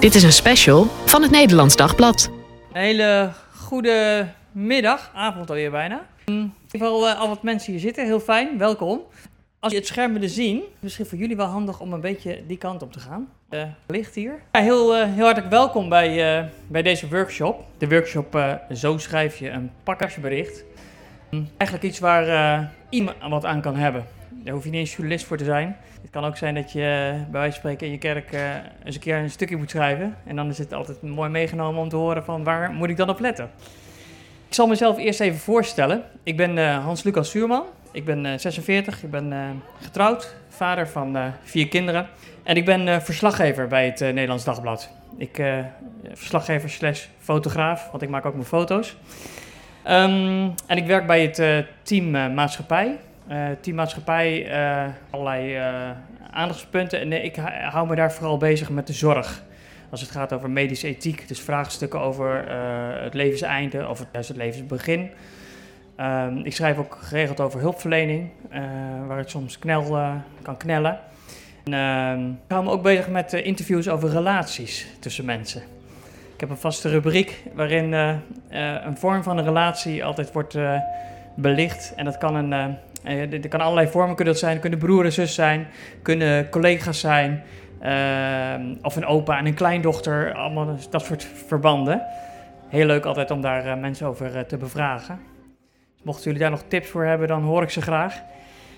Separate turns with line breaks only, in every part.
Dit is een special van het Nederlands Dagblad.
Een hele goede middag, avond alweer bijna. In ieder uh, al wat mensen hier zitten, heel fijn, welkom. Als je het scherm willen zien, misschien voor jullie wel handig om een beetje die kant op te gaan. Uh, licht hier. Ja, heel, uh, heel hartelijk welkom bij, bij deze workshop. De workshop Zo schrijf je een pakkersbericht. Eigenlijk iets waar iemand wat aan kan hebben. Daar hoef je niet eens journalist voor te zijn. Het kan ook zijn dat je bij wijze van spreken in je kerk uh, eens een keer een stukje moet schrijven. En dan is het altijd mooi meegenomen om te horen van waar moet ik dan op letten. Ik zal mezelf eerst even voorstellen. Ik ben uh, Hans-Lucas Zuurman. Ik ben uh, 46. Ik ben getrouwd. Vader van vier kinderen. En ik ben verslaggever bij het Nederlands Dagblad. Ik verslaggever slash fotograaf, want ik maak ook mijn foto's. Um, en ik werk bij het team maatschappij. Uh, team maatschappij, uh, allerlei uh, aandachtspunten. En ik hou me daar vooral bezig met de zorg. Als het gaat over medische ethiek, dus vraagstukken over het levenseinde of juist het levensbegin. Ehm, ik schrijf ook geregeld over hulpverlening, waar het soms knel kan knellen. En, ehm, ik hou me ook bezig met interviews over relaties tussen mensen. Ik heb een vaste rubriek waarin een vorm van een relatie altijd wordt belicht. En dat kan een uh, er kan allerlei vormen kunnen dat zijn. kunnen broer en zus zijn, kunnen collega's zijn, uh, of een opa en een kleindochter, allemaal dat soort verbanden. Heel leuk altijd om daar uh, mensen over uh, te bevragen. Dus mochten jullie daar nog tips voor hebben, dan hoor ik ze graag.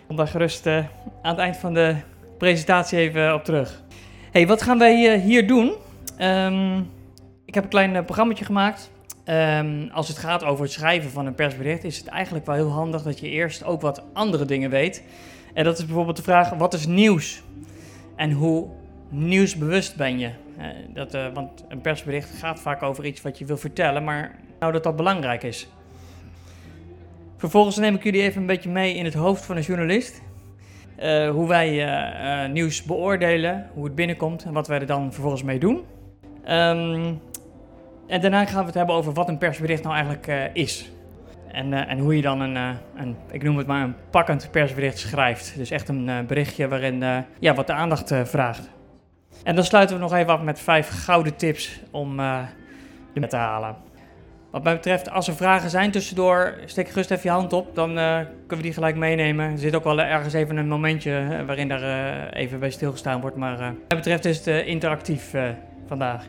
Kom daar gerust aan het eind van de presentatie even op terug. hey, wat gaan wij hier doen? Um, ik heb een klein programma gemaakt. Um, als het gaat over het schrijven van een persbericht, is het eigenlijk wel heel handig dat je eerst ook wat andere dingen weet. En dat is bijvoorbeeld de vraag: wat is nieuws? En hoe nieuwsbewust ben je? Uh, dat, uh, want een persbericht gaat vaak over iets wat je wil vertellen, maar nou dat dat belangrijk is. Vervolgens neem ik jullie even een beetje mee in het hoofd van een journalist. Uh, hoe wij nieuws beoordelen, hoe het binnenkomt en wat wij er dan vervolgens mee doen. Um, en daarna gaan we het hebben over wat een persbericht nou eigenlijk uh, is. En, uh, en, hoe je dan een, uh, een, ik noem het maar een pakkend persbericht schrijft. Dus echt een berichtje waarin ja, wat de aandacht vraagt. En dan sluiten we nog even af met vijf gouden tips om de te halen. Wat mij betreft, als er vragen zijn tussendoor, steek gerust even je hand op. Dan kunnen we die gelijk meenemen. Er zit ook wel ergens even een momentje waarin daar even bij stilgestaan wordt. Maar wat mij betreft is het interactief vandaag.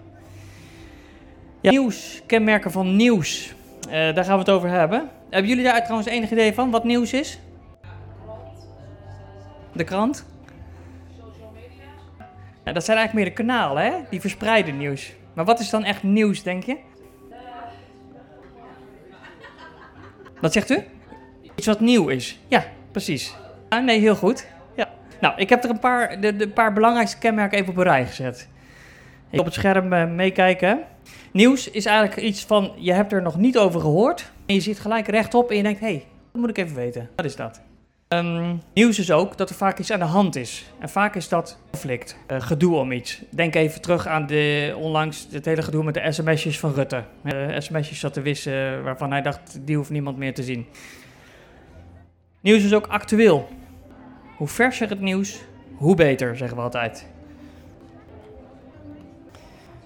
Nieuws, kenmerken van nieuws. Uh, daar gaan we het over hebben. Hebben jullie daar trouwens enig idee van wat nieuws is? De krant? Ja, dat zijn eigenlijk meer de kanalen, hè? Die verspreiden nieuws. Maar wat is dan echt nieuws, denk je? Wat zegt u? Iets wat nieuw is. Ja, precies. Nee, heel goed. Ja. Nou, ik heb er een paar, de, de paar belangrijkste kenmerken even op een rij gezet. Op het scherm uh, meekijken. Nieuws is eigenlijk iets van, je hebt er nog niet over gehoord. En je ziet gelijk rechtop en je denkt, hé, hey, dat moet ik even weten. Wat is dat? Um, nieuws is ook dat er vaak iets aan de hand is. En vaak is dat conflict, uh, gedoe om iets. Denk even terug aan de, onlangs het hele gedoe met de sms'jes van Rutte. De sms'jes zat te wissen waarvan hij dacht, die hoeft niemand meer te zien. Nieuws is ook actueel. Hoe verser het nieuws, hoe beter, zeggen we altijd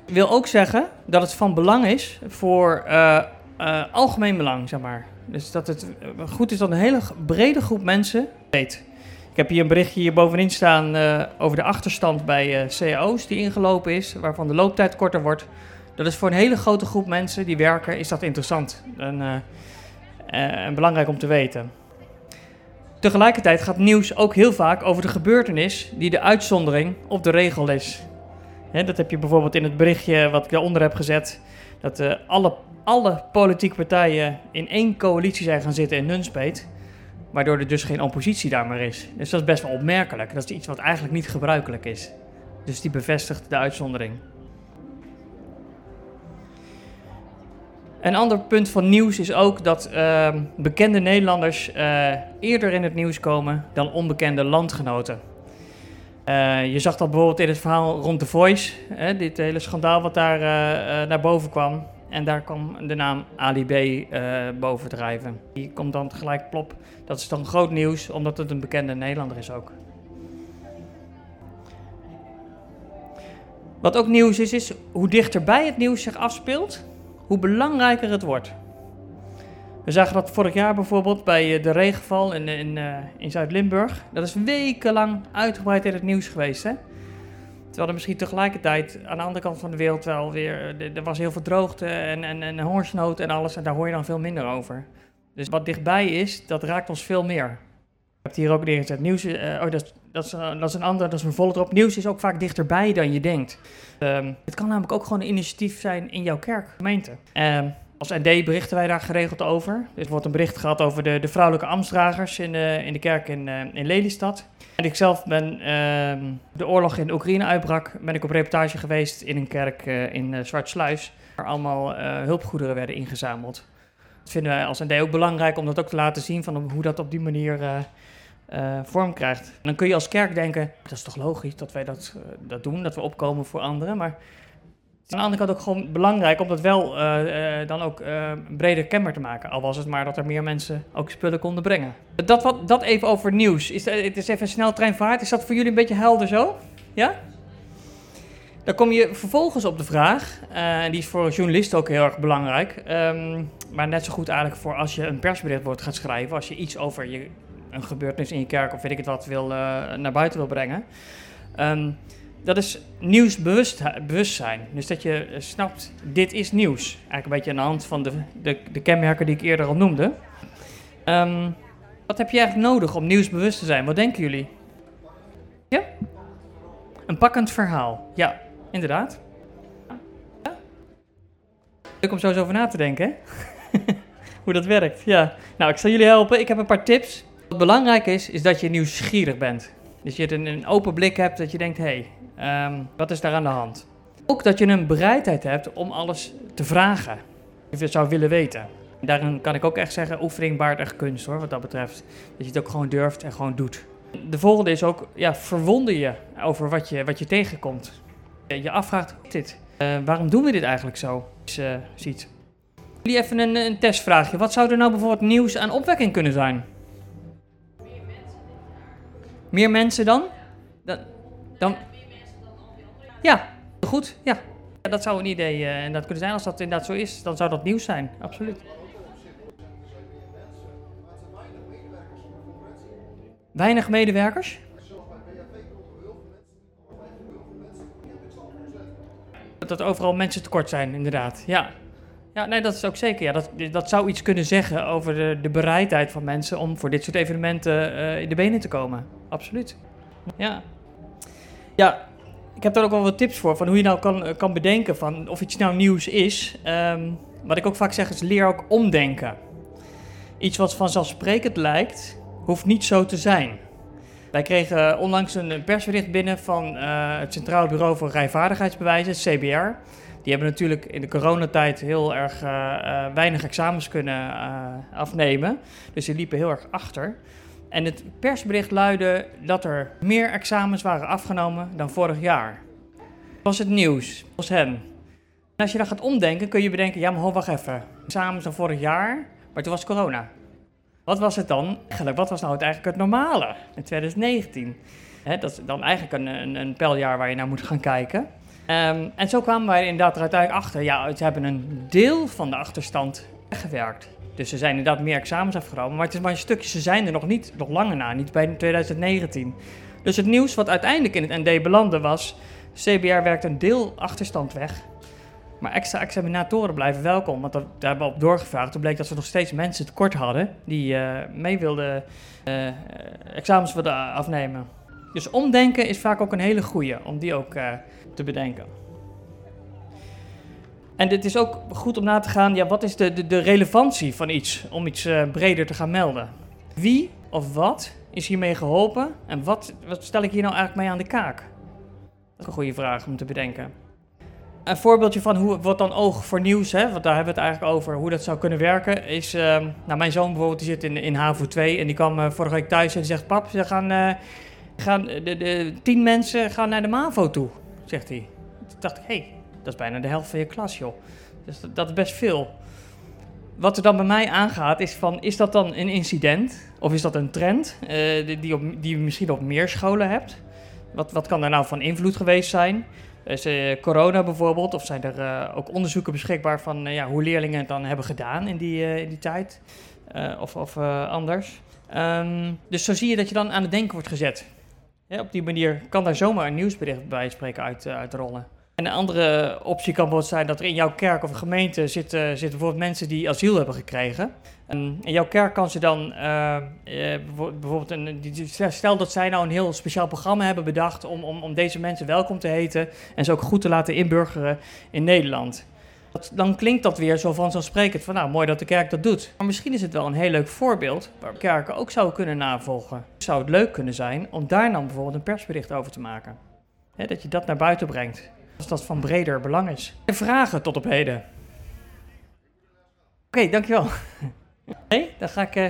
wil ook zeggen dat het van belang is voor uh, uh, algemeen belang, zeg maar. Dus dat het eh, goed is dat een hele brede groep mensen weet. Ik heb hier een berichtje hier bovenin staan over de achterstand bij cao's die ingelopen is, waarvan de looptijd korter wordt. Dat is voor een hele grote groep mensen die werken, is dat interessant en, en belangrijk om te weten. Tegelijkertijd gaat nieuws ook heel vaak over de gebeurtenis die de uitzondering op de regel is dat heb je bijvoorbeeld in het berichtje wat ik daaronder heb gezet. Dat uh, alle, alle politieke partijen in één coalitie zijn gaan zitten in Nunspeet. Waardoor er dus geen oppositie daar meer is. Dus dat is best wel opmerkelijk. Dat is iets wat eigenlijk niet gebruikelijk is. Dus die bevestigt de uitzondering. Een ander punt van nieuws is ook dat uh, bekende Nederlanders uh, eerder in het nieuws komen dan onbekende landgenoten. Uh, je zag dat bijvoorbeeld in het verhaal rond The Voice, hè, dit hele schandaal wat daar uh, uh, naar boven kwam. En daar kwam de naam Ali B bovendrijven. Die komt dan gelijk plop. Dat is dan groot nieuws, omdat het een bekende Nederlander is ook. Wat ook nieuws is, is hoe dichterbij het nieuws zich afspeelt, hoe belangrijker het wordt. We zagen dat vorig jaar bijvoorbeeld bij eh, de regenval in, in, uh, in Zuid-Limburg. Dat is wekenlang uitgebreid in het nieuws geweest. Hè? Terwijl er misschien tegelijkertijd aan de andere kant van de wereld wel weer... Eh, er was heel veel droogte en, en, en hongersnood en alles. En daar hoor je dan veel minder over. Dus wat dichtbij is, dat raakt ons veel meer. Je hebt hier ook neergezet. Nieuws, oh, dat, dat, is, dat is een ander, dat is een. Nieuws is ook vaak dichterbij dan je denkt. Um, het kan namelijk ook gewoon een initiatief zijn in jouw kerk, gemeente. Um, als ND berichten wij daar geregeld over. Er wordt een bericht gehad over de, de vrouwelijke ambtsdragers in de, in de kerk in, uh, in Lelystad. En ik zelf ben, uh, de oorlog in Oekraïne uitbrak, ben ik op reportage geweest in een kerk uh, in Zwartsluis. Waar allemaal hulpgoederen werden ingezameld. Dat vinden wij als ND ook belangrijk om dat ook te laten zien van hoe dat op die manier vorm krijgt. En dan kun je als kerk denken, dat is toch logisch dat wij dat, dat doen, dat we opkomen voor anderen. Maar aan de andere kant ook gewoon belangrijk om dat wel uh, uh, dan ook uh, breder kenbaar te maken. Al was het maar dat er meer mensen ook spullen konden brengen. Dat, wat, dat even over nieuws. Is, het is even snel treinvaart. Is dat voor jullie een beetje helder zo? Ja? Dan kom je vervolgens op de vraag, en die is voor journalisten ook heel erg belangrijk. Um, maar net zo goed eigenlijk voor als je een persbericht wordt gaat schrijven. Als je iets over je, een gebeurtenis in je kerk of weet ik het wat wil, naar buiten wil brengen. Um, dat is nieuwsbewustzijn. Dus dat je snapt, dit is nieuws. Eigenlijk een beetje aan de hand van de, de, de kenmerken die ik eerder al noemde. Um, wat heb je eigenlijk nodig om nieuwsbewust te zijn? Wat denken jullie? Ja? Een pakkend verhaal. Ja, inderdaad. Ja? Leuk om zo eens over na te denken, Hoe dat werkt, ja. Nou, ik zal jullie helpen. Ik heb een paar tips. Wat belangrijk is, is dat je nieuwsgierig bent. Dus je een, een open blik hebt, dat je denkt, hé, hey, Um, wat is daar aan de hand? Ook dat je een bereidheid hebt om alles te vragen. Of je het zou willen weten. Daarin kan ik ook echt zeggen, oefening baart echt kunst hoor, wat dat betreft. Dat je het ook gewoon durft en gewoon doet. De volgende is ook, ja, verwonder je over wat je, wat je tegenkomt. Je afvraagt, dit, uh, waarom doen we dit eigenlijk zo? Uh, ziet. Jullie even een, een testvraagje. Wat zou er nou bijvoorbeeld nieuws aan opwekking kunnen zijn? Meer mensen. Meer mensen dan? Dan, dan ja, goed. Ja. ja dat zou een idee en dat kunnen zijn. Als dat inderdaad zo is, dan zou dat nieuws zijn. Absoluut. Weinig medewerkers? Dat er overal mensen tekort zijn, inderdaad. Ja. Ja, nee, dat is ook zeker. Ja, dat, dat zou iets kunnen zeggen over de, de bereidheid van mensen om voor dit soort evenementen uh, in de benen te komen. Absoluut. Ja. Ja, ik heb daar ook wel wat tips voor, van hoe je nou kan, eh, kan bedenken van of iets nou nieuws is. Um, wat ik ook vaak zeg is leer ook omdenken. Iets wat vanzelfsprekend lijkt, hoeft niet zo te zijn. Wij kregen onlangs een persbericht binnen van uh, het Centraal Bureau voor Rijvaardigheidsbewijzen, CBR. Die hebben natuurlijk in de coronatijd heel erg uh, weinig examens kunnen afnemen. Dus die liepen heel erg achter. En het persbericht luidde dat er meer examens waren afgenomen dan vorig jaar. Dat was het nieuws, volgens hen. En als je dan gaat omdenken, kun je bedenken, ja maar ho, wacht even. Examens dan vorig jaar, maar toen was corona. Wat was het dan? Eigenlijk, wat was nou het eigenlijk het normale in 2019? dat is dan eigenlijk een, een, een pijljaar waar je naar moet gaan kijken. Um, en zo kwamen wij inderdaad er uiteindelijk achter, ja, ze hebben een deel van de achterstand weggewerkt. Dus er zijn inderdaad meer examens afgenomen. Maar het is maar een stukje, ze zijn er nog niet, nog langer na, niet bij 2019. Dus het nieuws wat uiteindelijk in het ND belandde was... CBR werkt een deel achterstand weg. Maar extra examinatoren blijven welkom, want daar hebben we op doorgevraagd. Toen bleek dat ze nog steeds mensen tekort hadden die uh, mee wilden uh, examens wilden afnemen. Dus omdenken is vaak ook een hele goede om die ook te bedenken. En het is ook goed om na te gaan, ja, wat is de, de, de relevantie van iets om iets uh, breder te gaan melden? Wie of wat is hiermee geholpen en wat, wat stel ik hier nou eigenlijk mee aan de kaak? Dat is een goede vraag om te bedenken. Een voorbeeldje van hoe wat dan oog voor nieuws, hè, want daar hebben we het eigenlijk over, hoe dat zou kunnen werken, is, uh, nou mijn zoon bijvoorbeeld, die zit in, in HAVO 2 en die kwam uh, vorige week thuis en zegt, pap, ze gaan, gaan de, de, tien mensen gaan naar de MAVO toe, zegt hij. Toen dacht ik, hé, hey, dat is bijna de helft van je klas, joh. Dus dat, is best veel. Wat er dan bij mij aangaat, is van, is dat dan een incident? Of is dat een trend uh, die, je misschien op meer scholen hebt? Wat, wat kan daar nou van invloed geweest zijn? Is uh, corona bijvoorbeeld, of zijn er ook onderzoeken beschikbaar van ja, hoe leerlingen het dan hebben gedaan in die, in die tijd? of of anders. Um, dus zo zie je dat je dan aan het denken wordt gezet. Op die manier kan daar zomaar een nieuwsbericht bij spreken uit, uitrollen. En een andere optie kan bijvoorbeeld zijn dat er in jouw kerk of gemeente zitten, zitten bijvoorbeeld mensen die asiel hebben gekregen. En in jouw kerk kan ze dan uh, bijvoorbeeld, een, stel dat zij nou een heel speciaal programma hebben bedacht om, om, om deze mensen welkom te heten en ze ook goed te laten inburgeren in Nederland. Dat, dan klinkt dat weer zo vanzelfsprekend van nou mooi dat de kerk dat doet. Maar misschien is het wel een heel leuk voorbeeld waar kerken ook zouden kunnen navolgen. Zou het leuk kunnen zijn om daar dan bijvoorbeeld een persbericht over te maken? dat je dat naar buiten brengt als dat van breder belang is. Vragen tot op heden. Oké, dankjewel. Nee, dan ga ik uh,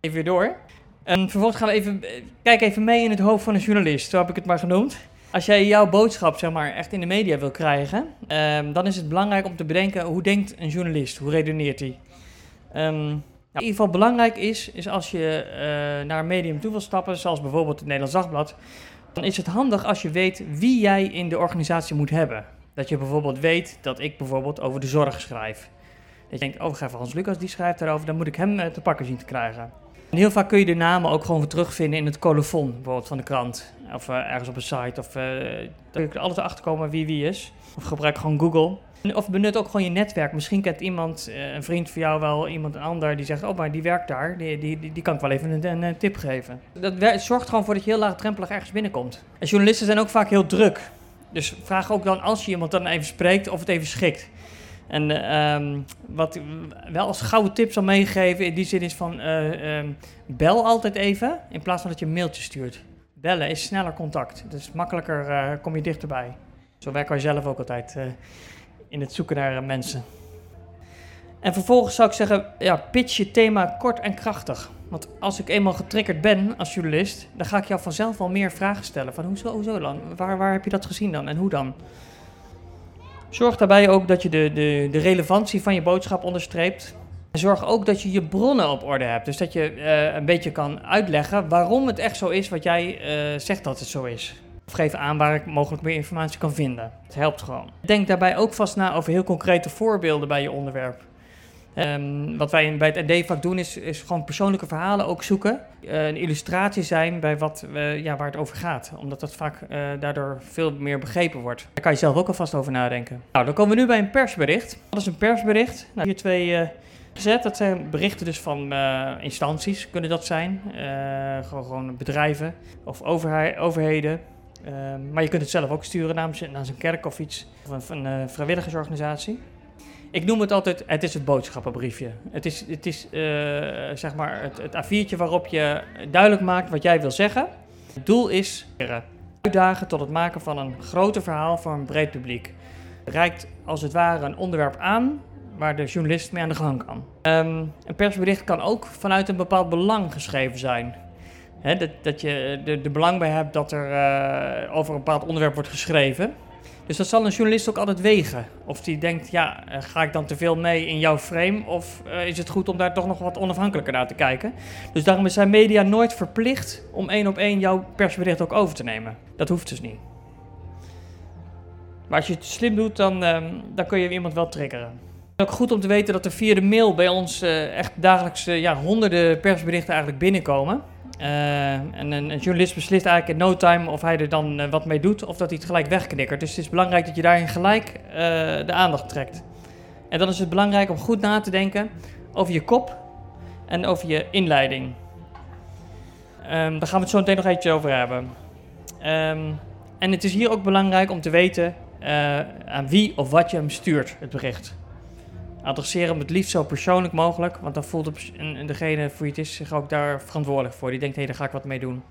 even weer door. En vervolgens gaan we even, uh, kijk even mee in het hoofd van een journalist, zo heb ik het maar genoemd. Als jij jouw boodschap zeg maar, echt in de media wil krijgen, um, dan is het belangrijk om te bedenken hoe denkt een journalist, hoe redeneert hij. Um, in ieder geval belangrijk is, is als je uh, naar een medium toe wil stappen, zoals bijvoorbeeld het Nederlands Dagblad, dan is het handig als je weet wie jij in de organisatie moet hebben. Dat je bijvoorbeeld weet dat ik bijvoorbeeld over de zorg schrijf. Dat je denkt, oh, ga even Hans Lucas, die schrijft daarover, dan moet ik hem eh, te pakken zien te krijgen. En heel vaak kun je de namen ook gewoon terugvinden in het colofon, bijvoorbeeld van de krant. Of uh, ergens op een site. Of uh, dat ik alles achterkomen wie wie is. Of gebruik gewoon Google. Of benut ook gewoon je netwerk. Misschien kent iemand, een vriend van jou wel, iemand een ander, die zegt: Oh, maar die werkt daar, die, die, die, kan ik wel even een, een, tip geven. Dat zorgt gewoon voor dat je heel laagdrempelig ergens binnenkomt. En journalisten zijn ook vaak heel druk. Dus vraag ook dan, als je iemand dan even spreekt, of het even schikt. En um, wat wel als gouden tip zal meegeven in die zin is van uh, um, bel altijd even in plaats van dat je een mailtje stuurt. Bellen is sneller contact, dus makkelijker uh, kom je dichterbij. Zo werken wij zelf ook altijd uh, in het zoeken naar mensen. En vervolgens zou ik zeggen, ja, pitch je thema kort en krachtig. Want als ik eenmaal getriggerd ben als journalist, dan ga ik jou vanzelf wel meer vragen stellen. Van hoezo, hoezo? Waar, waar heb je dat gezien dan en hoe dan? Zorg daarbij ook dat je de, de, de relevantie van je boodschap onderstreept. En zorg ook dat je je bronnen op orde hebt. Dus dat je uh, een beetje kan uitleggen waarom het echt zo is wat jij uh, zegt dat het zo is. Of geef aan waar ik mogelijk meer informatie kan vinden. Het helpt gewoon. Denk daarbij ook vast na over heel concrete voorbeelden bij je onderwerp. Um, wat wij bij het ND vaak doen is, is gewoon persoonlijke verhalen ook zoeken. Uh, een illustratie zijn bij wat, ja, waar het over gaat. Omdat dat vaak uh, daardoor veel meer begrepen wordt. Daar kan je zelf ook alvast over nadenken. Nou, dan komen we nu bij een persbericht. Wat is een persbericht? Nou, hier twee gezet. Dat zijn berichten dus van instanties, kunnen dat zijn. gewoon, bedrijven of overheden. Ehm, maar je kunt het zelf ook sturen namens een kerk of iets. Of een, een vrijwilligersorganisatie. Ik noem het altijd, het is het boodschappenbriefje. Het is, het is uh, zeg maar het, het A4'tje waarop je duidelijk maakt wat jij wil zeggen. Het doel is uitdagen tot het maken van een groter verhaal voor een breed publiek. Reikt als het ware een onderwerp aan waar de journalist mee aan de gang kan. Um, een persbericht kan ook vanuit een bepaald belang geschreven zijn. Dat, dat je er de belang bij hebt dat er uh, over een bepaald onderwerp wordt geschreven. Dus dat zal een journalist ook altijd wegen. Of die denkt, ja, eh, ga ik dan te veel mee in jouw frame? Of uh, is het goed om daar toch nog wat onafhankelijker naar te kijken? Dus daarom zijn media nooit verplicht om één op één jouw persbericht ook over te nemen. Dat hoeft dus niet. Maar als je het slim doet, dan, uh, dan kun je iemand wel triggeren. Het is ook goed om te weten dat er via de mail bij ons echt dagelijks ja, honderden persberichten eigenlijk binnenkomen. Uh, en een, journalist beslist eigenlijk in no time of hij er dan uh, wat mee doet of dat hij het gelijk wegknikkert. Dus het is belangrijk dat je daarin gelijk uh, de aandacht trekt. En dan is het belangrijk om goed na te denken over je kop en over je inleiding. Um, daar gaan we het zo meteen nog eentje over hebben. Um, en het is hier ook belangrijk om te weten aan wie of wat je hem stuurt, het bericht. Adresseer hem het liefst zo persoonlijk mogelijk, want dan voelt degene voor je het is zich ook daar verantwoordelijk voor. Die denkt, hé, hey, daar ga ik wat mee doen.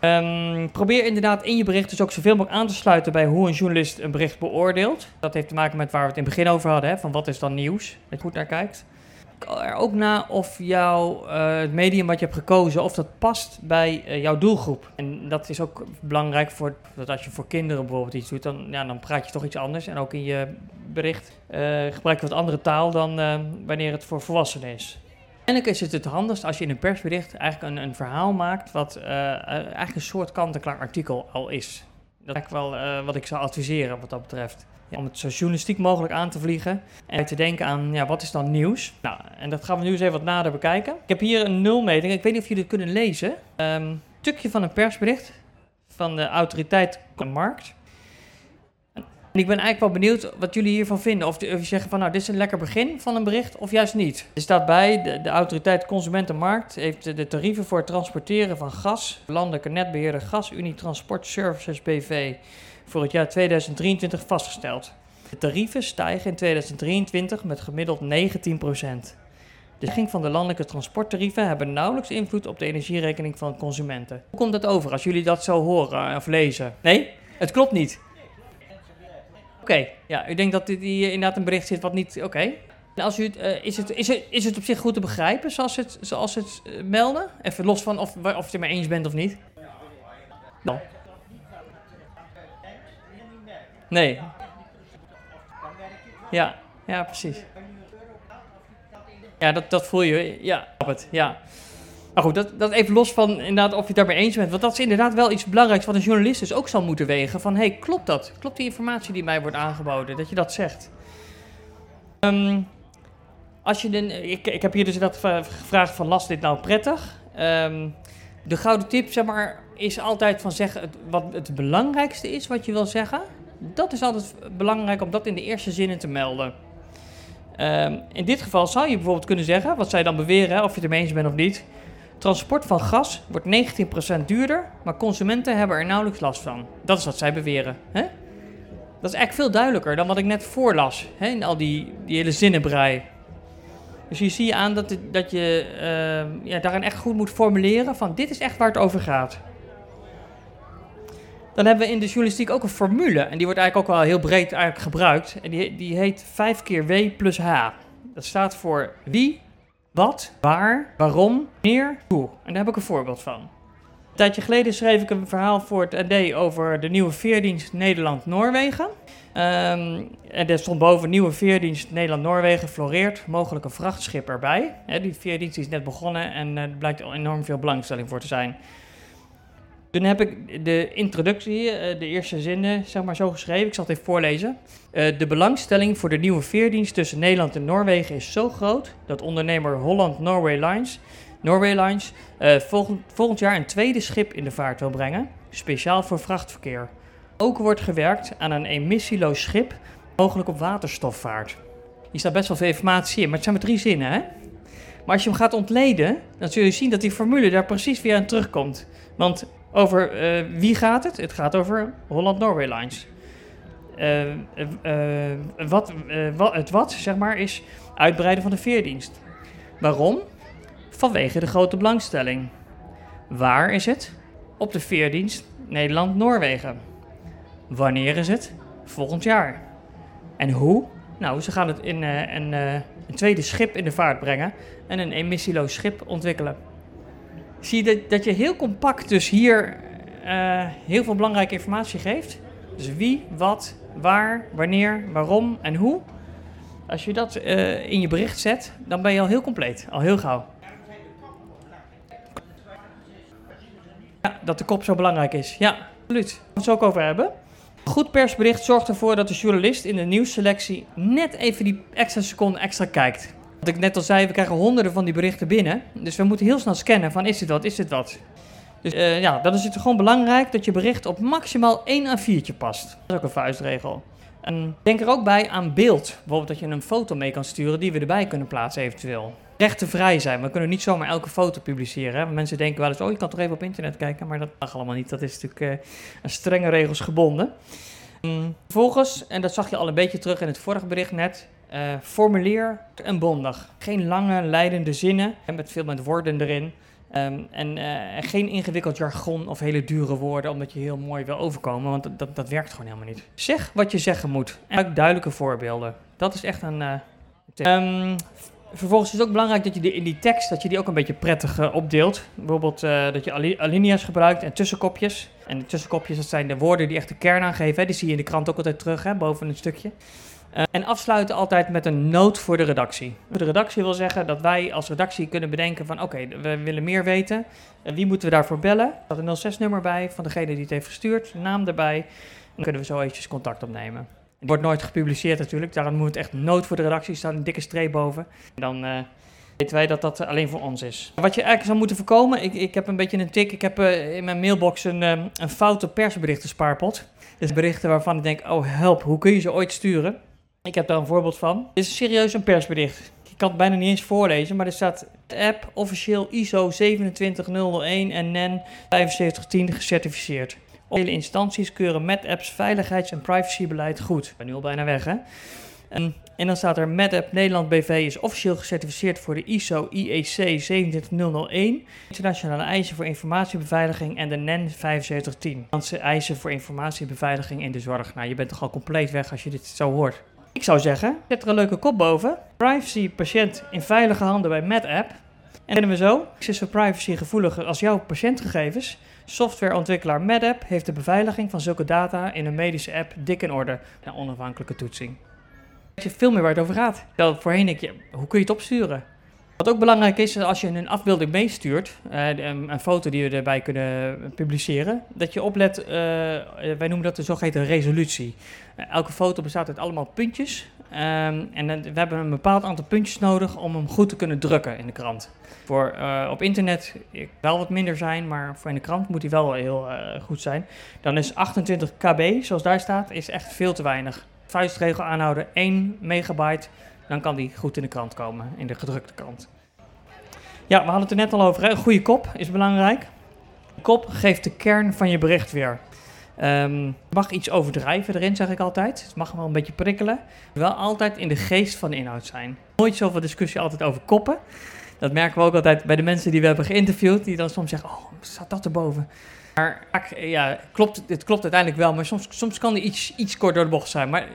Um, probeer inderdaad in je bericht dus ook zoveel mogelijk aan te sluiten bij hoe een journalist een bericht beoordeelt. Dat heeft te maken met waar we het in het begin over hadden, hè, van wat is dan nieuws, dat je goed naar kijkt er ook na of jouw, uh, het medium wat je hebt gekozen, of dat past bij uh, jouw doelgroep. En dat is ook belangrijk voor, dat als je voor kinderen bijvoorbeeld iets doet, dan, ja, dan praat je toch iets anders. En ook in je bericht uh, gebruik je wat andere taal dan wanneer het voor volwassenen is. Uiteindelijk is het het handigst als je in een persbericht eigenlijk een, een verhaal maakt wat eigenlijk een soort kant-en-klaar artikel al is. Dat is eigenlijk wel eh, wat ik zou adviseren wat dat betreft. Om het zo journalistiek mogelijk aan te vliegen en te denken aan, ja, wat is dan nieuws? Nou, en dat gaan we nu eens even wat nader bekijken. Ik heb hier een nulmeting. Ik weet niet of jullie het kunnen lezen. Een stukje van een persbericht van de autoriteit Markt. En ik ben eigenlijk wel benieuwd wat jullie hiervan vinden. Of, of je zeggen van nou, dit is een lekker begin van een bericht of juist niet. Er staat bij, de, de autoriteit Consumentenmarkt heeft de tarieven voor het transporteren van gas, landelijke netbeheerder GasUnie Transport Services BV, voor het jaar 2023 vastgesteld. De tarieven stijgen in 2023 met gemiddeld 19% de stijging van de landelijke transporttarieven hebben nauwelijks invloed op de energierekening van consumenten. Hoe komt dat over als jullie dat zo horen of lezen? Nee, het klopt niet. Oké, ja, u denkt dat dit hier inderdaad een bericht zit wat niet... Oké. Als u, uh, is, het, is, het, is het op zich goed te begrijpen zoals het, zoals het uh, melden? Even los van of, of je het er mee eens bent of niet. Nou. Nee. Ja, ja, precies. Ja, dat, dat voel je. Ja, het. Ja. Maar goed, dat, dat even los van inderdaad of je het daarmee eens bent. Want dat is inderdaad wel iets belangrijks wat een journalist dus ook zal moeten wegen. Van, hey, klopt dat? Klopt die informatie die mij wordt aangeboden? Dat je dat zegt. Um, als je ik, ik heb hier dus dat gevraagd van, last dit nou prettig? Um, de gouden tip, zeg maar, is altijd van zeggen wat het belangrijkste is wat je wil zeggen. Dat is altijd belangrijk om dat in de eerste zinnen te melden. Um, in dit geval zou je bijvoorbeeld kunnen zeggen, wat zij dan beweren, of je het ermee eens bent of niet. Transport van gas wordt 19% duurder, maar consumenten hebben er nauwelijks last van. Dat is wat zij beweren. Hè? Dat is eigenlijk veel duidelijker dan wat ik net voorlas, hè, in al die, die hele zinnenbrei. Dus je ziet aan dat, dat je uh, ja, daarin echt goed moet formuleren van dit is echt waar het over gaat. Dan hebben we in de journalistiek ook een formule. En die wordt eigenlijk ook wel heel breed eigenlijk gebruikt. En die, die heet 5 keer W plus H. Dat staat voor wie, wat, waar, waarom, wanneer, hoe. En daar heb ik een voorbeeld van. Een tijdje geleden schreef ik een verhaal voor het AD over de nieuwe veerdienst Nederland-Noorwegen. Um, en er stond boven nieuwe veerdienst Nederland-Noorwegen floreert, mogelijk een vrachtschip erbij. die veerdienst is net begonnen en er blijkt enorm veel belangstelling voor te zijn. Toen heb ik de introductie, eh, de eerste zinnen, zeg maar zo geschreven. Ik zal het even voorlezen. Uh, de belangstelling voor de nieuwe veerdienst tussen Nederland en Noorwegen is zo groot dat ondernemer Holland Norway Lines, Norway Lines volgend, volgend jaar een tweede schip in de vaart wil brengen, speciaal voor vrachtverkeer. Ook wordt gewerkt aan een emissieloos schip, mogelijk op waterstofvaart. Hier staat best wel veel informatie in, maar het zijn maar drie zinnen, hè? Maar als je hem gaat ontleden, dan zul je zien dat die formule daar precies weer aan terugkomt. Want over uh, wie gaat het? Het gaat over Holland Norway Lines. Uh, uh, wat, wat, het wat, zeg maar, is uitbreiden van de veerdienst. Waarom? Vanwege de grote belangstelling. Waar is het? Op de veerdienst Nederland-Noorwegen. Wanneer is het? Volgend jaar. En hoe? Nou, ze gaan het in een tweede schip in de vaart brengen en een emissieloos schip ontwikkelen zie je dat, dat je heel compact dus hier uh, heel veel belangrijke informatie geeft. Dus wie, wat, waar, wanneer, waarom en hoe. Als je dat uh, in je bericht zet, dan ben je al heel compleet, al heel gauw. Ja, dat de kop zo belangrijk is. Ja, absoluut. Daar we het ook over hebben. Goed persbericht zorgt ervoor dat de journalist in de nieuwsselectie net even die extra seconde extra kijkt. Wat ik net al zei, we krijgen honderden van die berichten binnen. Dus we moeten heel snel scannen van is dit wat, is dit wat. Dus uh, ja, dan is het gewoon belangrijk dat je bericht op maximaal 1 A4'tje past. Dat is ook een vuistregel. En denk er ook bij aan beeld. Bijvoorbeeld dat je een foto mee kan sturen die we erbij kunnen plaatsen eventueel. Rechtenvrij zijn. We kunnen niet zomaar elke foto publiceren. Hè? Mensen denken wel eens, oh je kan toch even op internet kijken. Maar dat mag allemaal niet. Dat is natuurlijk uh, aan strenge regels gebonden. Vervolgens, en dat zag je al een beetje terug in het vorige bericht net, uh, formuleer en bondig. Geen lange, leidende zinnen met veel met woorden erin. Um, en uh, geen ingewikkeld jargon of hele dure woorden, omdat je heel mooi wil overkomen, want dat, dat werkt gewoon helemaal niet. Zeg wat je zeggen moet en duidelijke voorbeelden. Dat is echt een. Uh, vervolgens is het ook belangrijk dat je die, in die tekst dat je die ook een beetje prettig opdeelt. Bijvoorbeeld dat je alinea's gebruikt en tussenkopjes. En de tussenkopjes, dat zijn de woorden die echt de kern aangeven. Hè. Die zie je in de krant ook altijd terug, hè, boven een stukje. Uh, en afsluiten altijd met een noot voor de redactie. De redactie wil zeggen dat wij als redactie kunnen bedenken van oké, we willen meer weten. Uh, wie moeten we daarvoor bellen? Er staat een 06-nummer bij van degene die het heeft gestuurd, naam erbij. Dan kunnen we zo eventjes contact opnemen. Het wordt nooit gepubliceerd natuurlijk, daarom moet het echt nood voor de redactie, staat een dikke streep boven. En dan uh, weten wij dat dat alleen voor ons is. Wat je eigenlijk zou moeten voorkomen, ik, ik heb een beetje een tik, ik heb in mijn mailbox een, een foute persberichten spaarpot. Dus berichten waarvan ik denk, oh help, hoe kun je ze ooit sturen? Ik heb daar een voorbeeld van. Dit is serieus een persbericht. Ik kan het bijna niet eens voorlezen, maar er staat app officieel ISO 27001 en NEN 7510 gecertificeerd. Vele instanties keuren met apps veiligheids- en privacybeleid goed. Ik ben nu al bijna weg, hè? En, en dan staat er MedApp Nederland BV is officieel gecertificeerd voor de ISO IEC 27001, internationale eisen voor informatiebeveiliging en de NEN 7510, Nederlandse eisen voor informatiebeveiliging in de zorg. Nou, je bent toch al compleet weg als je dit zo hoort. Ik zou zeggen, zet er een leuke kop boven. Privacy patiënt in veilige handen bij MedApp. En kennen we zo, is zo privacy gevoeliger als jouw patiëntgegevens. Softwareontwikkelaar MedApp heeft de beveiliging van zulke data in een medische app dik in orde. Na onafhankelijke toetsing. Weet je veel meer waar het over gaat. Terwijl voorheen denk je, hoe kun je het opsturen? Wat ook belangrijk is, als je een afbeelding meestuurt, uh, een foto die we erbij kunnen publiceren, dat je oplet, uh, wij noemen dat de zogeheten resolutie. Elke foto bestaat uit allemaal puntjes. Um, en we hebben een bepaald aantal puntjes nodig om hem goed te kunnen drukken in de krant. Voor op internet wel wat minder zijn, maar voor in de krant moet hij wel heel goed zijn. Dan is 28 kb, zoals daar staat, is echt veel te weinig. Vuistregel aanhouden, 1 megabyte dan kan die goed in de krant komen, in de gedrukte krant. Ja, we hadden het er net al over. Een goede kop is belangrijk. Kop geeft de kern van je bericht weer. Um, mag iets overdrijven erin, zeg ik altijd. Het mag wel een beetje prikkelen. Wel altijd in de geest van de inhoud zijn. Nooit zoveel discussie altijd over koppen. Dat merken we ook altijd bij de mensen die we hebben geïnterviewd. Die dan soms zeggen, oh, staat dat erboven? Maar ja, klopt, het klopt uiteindelijk wel, maar soms, soms kan er iets, iets kort door de bocht zijn. Maar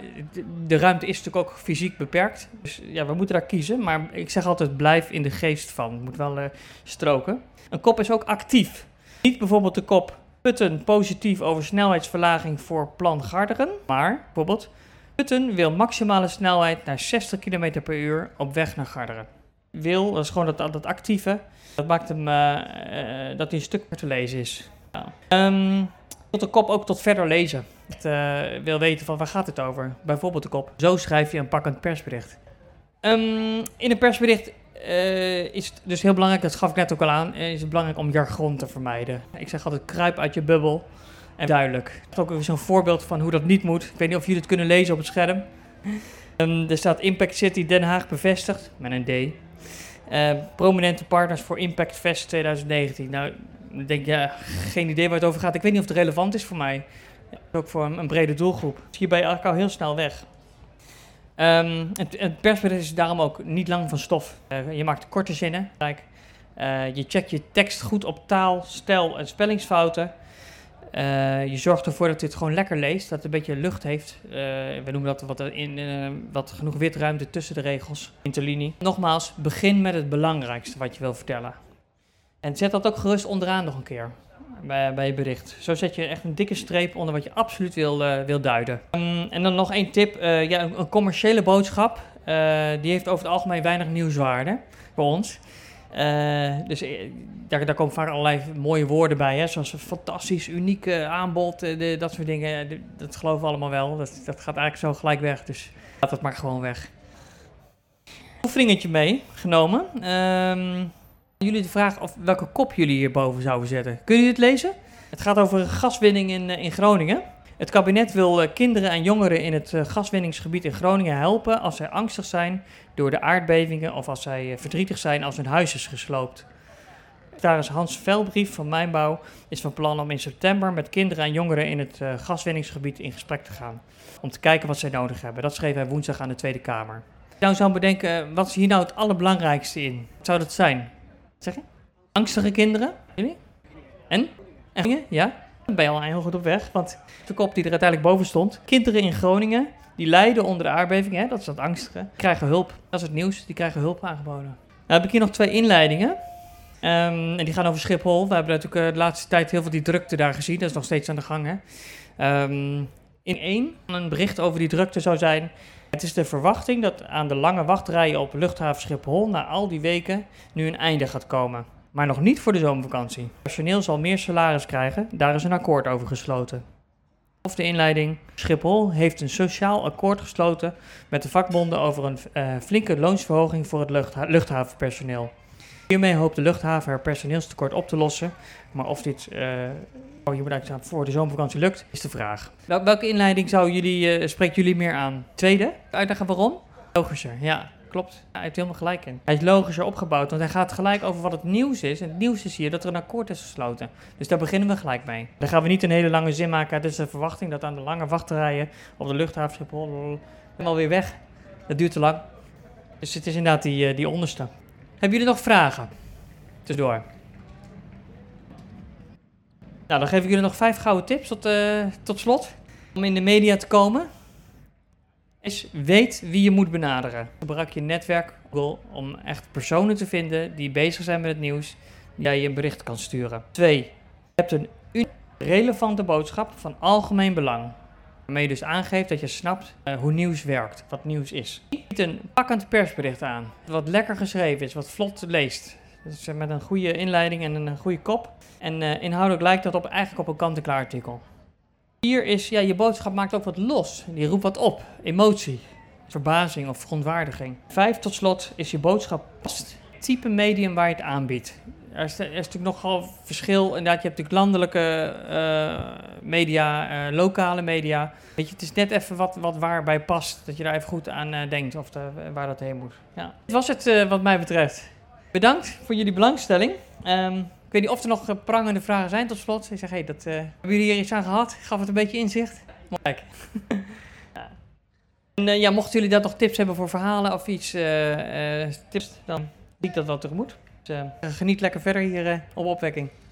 de, ruimte is natuurlijk ook fysiek beperkt. Dus ja, we moeten daar kiezen. Maar ik zeg altijd, blijf in de geest van. Het moet wel uh, stroken. Een kop is ook actief. Niet bijvoorbeeld de kop Putten positief over snelheidsverlaging voor plan Garderen. Maar bijvoorbeeld, Putten wil maximale snelheid naar 60 km per uur op weg naar Garderen. Wil, dat is gewoon dat, dat actieve. Dat maakt hem uh, uh, dat hij een stuk te lezen is. Tot de kop ook tot verder lezen. Het uh, wil weten van waar gaat het over. Bijvoorbeeld de kop. Zo schrijf je een pakkend persbericht. Um, in een persbericht uh, is het dus heel belangrijk, dat gaf ik net ook al aan, is het belangrijk om jargon te vermijden. Ik zeg altijd kruip uit je bubbel en duidelijk. Ik heb ook zo'n voorbeeld van hoe dat niet moet. Ik weet niet of jullie het kunnen lezen op het scherm. Um, er staat Impact City Den Haag bevestigd, met een D. Prominente partners voor Impact Fest 2019. Nou, ik denk, ja, geen idee waar het over gaat. Ik weet niet of het relevant is voor mij. Ook voor een, een brede doelgroep. Hier ben je eigenlijk al heel snel weg. Um, het, het persbericht is daarom ook niet lang van stof. Uh, je maakt korte zinnen. Uh, je checkt je tekst goed op taal, stijl en spellingsfouten. Uh, je zorgt ervoor dat dit gewoon lekker leest, dat het een beetje lucht heeft. we noemen dat wat, in, wat genoeg witruimte tussen de regels, interlinie. Nogmaals, begin met het belangrijkste wat je wil vertellen. En zet dat ook gerust onderaan nog een keer bij, bij je bericht. Zo zet je echt een dikke streep onder wat je absoluut wil, uh, wil duiden. Um, en dan nog één tip. Uh, ja, een, commerciële boodschap, uh, die heeft over het algemeen weinig nieuwswaarde voor ons. dus daar, daar komen vaak allerlei mooie woorden bij, hè, zoals fantastisch, uniek aanbod, dat soort dingen. dat geloven we allemaal wel. Dat, dat gaat eigenlijk zo gelijk weg, dus laat dat maar gewoon weg. Een oefeningetje meegenomen. Um, jullie de vraag of welke kop jullie hierboven zouden zetten. Kunnen jullie het lezen? Het gaat over gaswinning in, eh, in Groningen. Het kabinet wil eh, kinderen en jongeren in het eh, gaswinningsgebied in Groningen helpen als zij angstig zijn door de aardbevingen of als zij verdrietig zijn als hun huis is gesloopt. Secretaris Hans Velbrief van Mijnbouw is van plan om in september met kinderen en jongeren in het gaswinningsgebied in gesprek te gaan. Om te kijken wat zij nodig hebben. Dat schreef hij woensdag aan de Tweede Kamer. Nou zou bedenken, wat is hier nou het allerbelangrijkste in? Zou dat zijn? Angstige kinderen? Jullie? En? En ja? Dan ben je al heel goed op weg, want de kop die er uiteindelijk boven stond. Kinderen in Groningen, die lijden onder de aardbeving, hè, dat is dat angstige, krijgen hulp. Dat is het nieuws, die krijgen hulp aangeboden. Nou heb ik hier nog twee inleidingen. Um, en die gaan over Schiphol. We hebben natuurlijk uh, de laatste tijd heel veel die drukte daar gezien. Dat is nog steeds aan de gang. Hè? Um, in één, een bericht over die drukte zou zijn Het is de verwachting dat aan de lange wachtrijen op luchthaven Schiphol na al die weken nu een einde gaat komen. Maar nog niet voor de zomervakantie. Personeel zal meer salaris krijgen, daar is een akkoord over gesloten. Of de inleiding. Schiphol heeft een sociaal akkoord gesloten met de vakbonden over een uh, flinke loonsverhoging voor het luchtha luchthavenpersoneel. Hiermee hoopt de luchthaven haar personeelstekort op te lossen. Maar of dit uh, voor de zomervakantie lukt, is de vraag. Wel, welke inleiding zou jullie, uh, spreekt jullie meer aan? Tweede? Uitleggen waarom? Logischer, ja. Klopt. Hij heeft helemaal gelijk in. Hij is logischer opgebouwd, want hij gaat gelijk over wat het nieuws is. En het nieuws is hier dat er een akkoord is gesloten. Dus daar beginnen we gelijk mee. Dan gaan we niet een hele lange zin maken. Het is de verwachting dat aan de lange wachtrijen op de luchthaven Schiphol helemaal weer weg. Dat duurt te lang. Dus het is inderdaad die, die onderste. Hebben jullie nog vragen? Tussendoor. Nou, dan geef ik jullie nog vijf gouden tips tot, uh, tot slot. Om in de media te komen. Is weet wie je moet benaderen. Gebruik je netwerk Google om echt personen te vinden die bezig zijn met het nieuws. Die je een bericht kan sturen. Twee. Je hebt een relevante boodschap van algemeen belang. Waarmee je dus aangeeft dat je snapt uh, hoe nieuws werkt, wat nieuws is. Niet een pakkend persbericht aan, wat lekker geschreven is, wat vlot leest. Dus met een goede inleiding en een goede kop. En uh, inhoudelijk lijkt dat op, eigenlijk op een kant-en-klaar artikel. Hier is, ja, je boodschap maakt ook wat los. Die roept wat op. Emotie, verbazing of verontwaardiging. Vijf tot slot is je boodschap past. Type medium waar je het aanbiedt. Er is, er natuurlijk nogal verschil. Inderdaad, je hebt natuurlijk landelijke media, lokale media. Weet je, het is net even wat, wat waarbij past. Dat je daar even goed aan denkt of waar dat heen moet. Ja. Dit was het wat mij betreft. Bedankt voor jullie belangstelling. Um, ik weet niet of er nog prangende vragen zijn tot slot. Ik zeg, hey, dat, hebben jullie hier iets aan gehad? Gaf het een beetje inzicht? Kijk. En ja, mochten jullie daar nog tips hebben voor verhalen of iets, tips, dan zie ik dat wel tegemoet. Dus, geniet lekker verder hier op opwekking.